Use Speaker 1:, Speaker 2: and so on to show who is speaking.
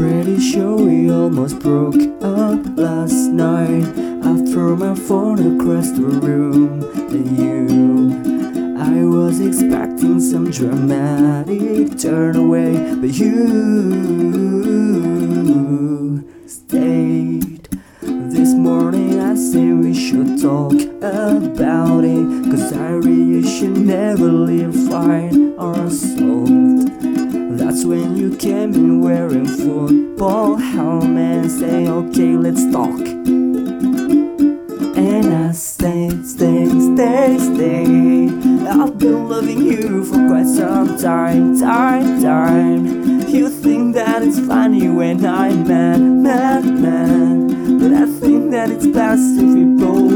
Speaker 1: Pretty sure we almost broke up last night. I threw my phone across the room and you. I was expecting some dramatic turn away, but you stayed. This morning I say we should talk about it, cause I really should never leave fine or solved. You came in wearing football helmet say, okay, let's talk. And I stay, stay, stay, stay. I've been loving you for quite some time, time, time. You think that it's funny when I'm mad, mad, mad. But I think that it's best if we both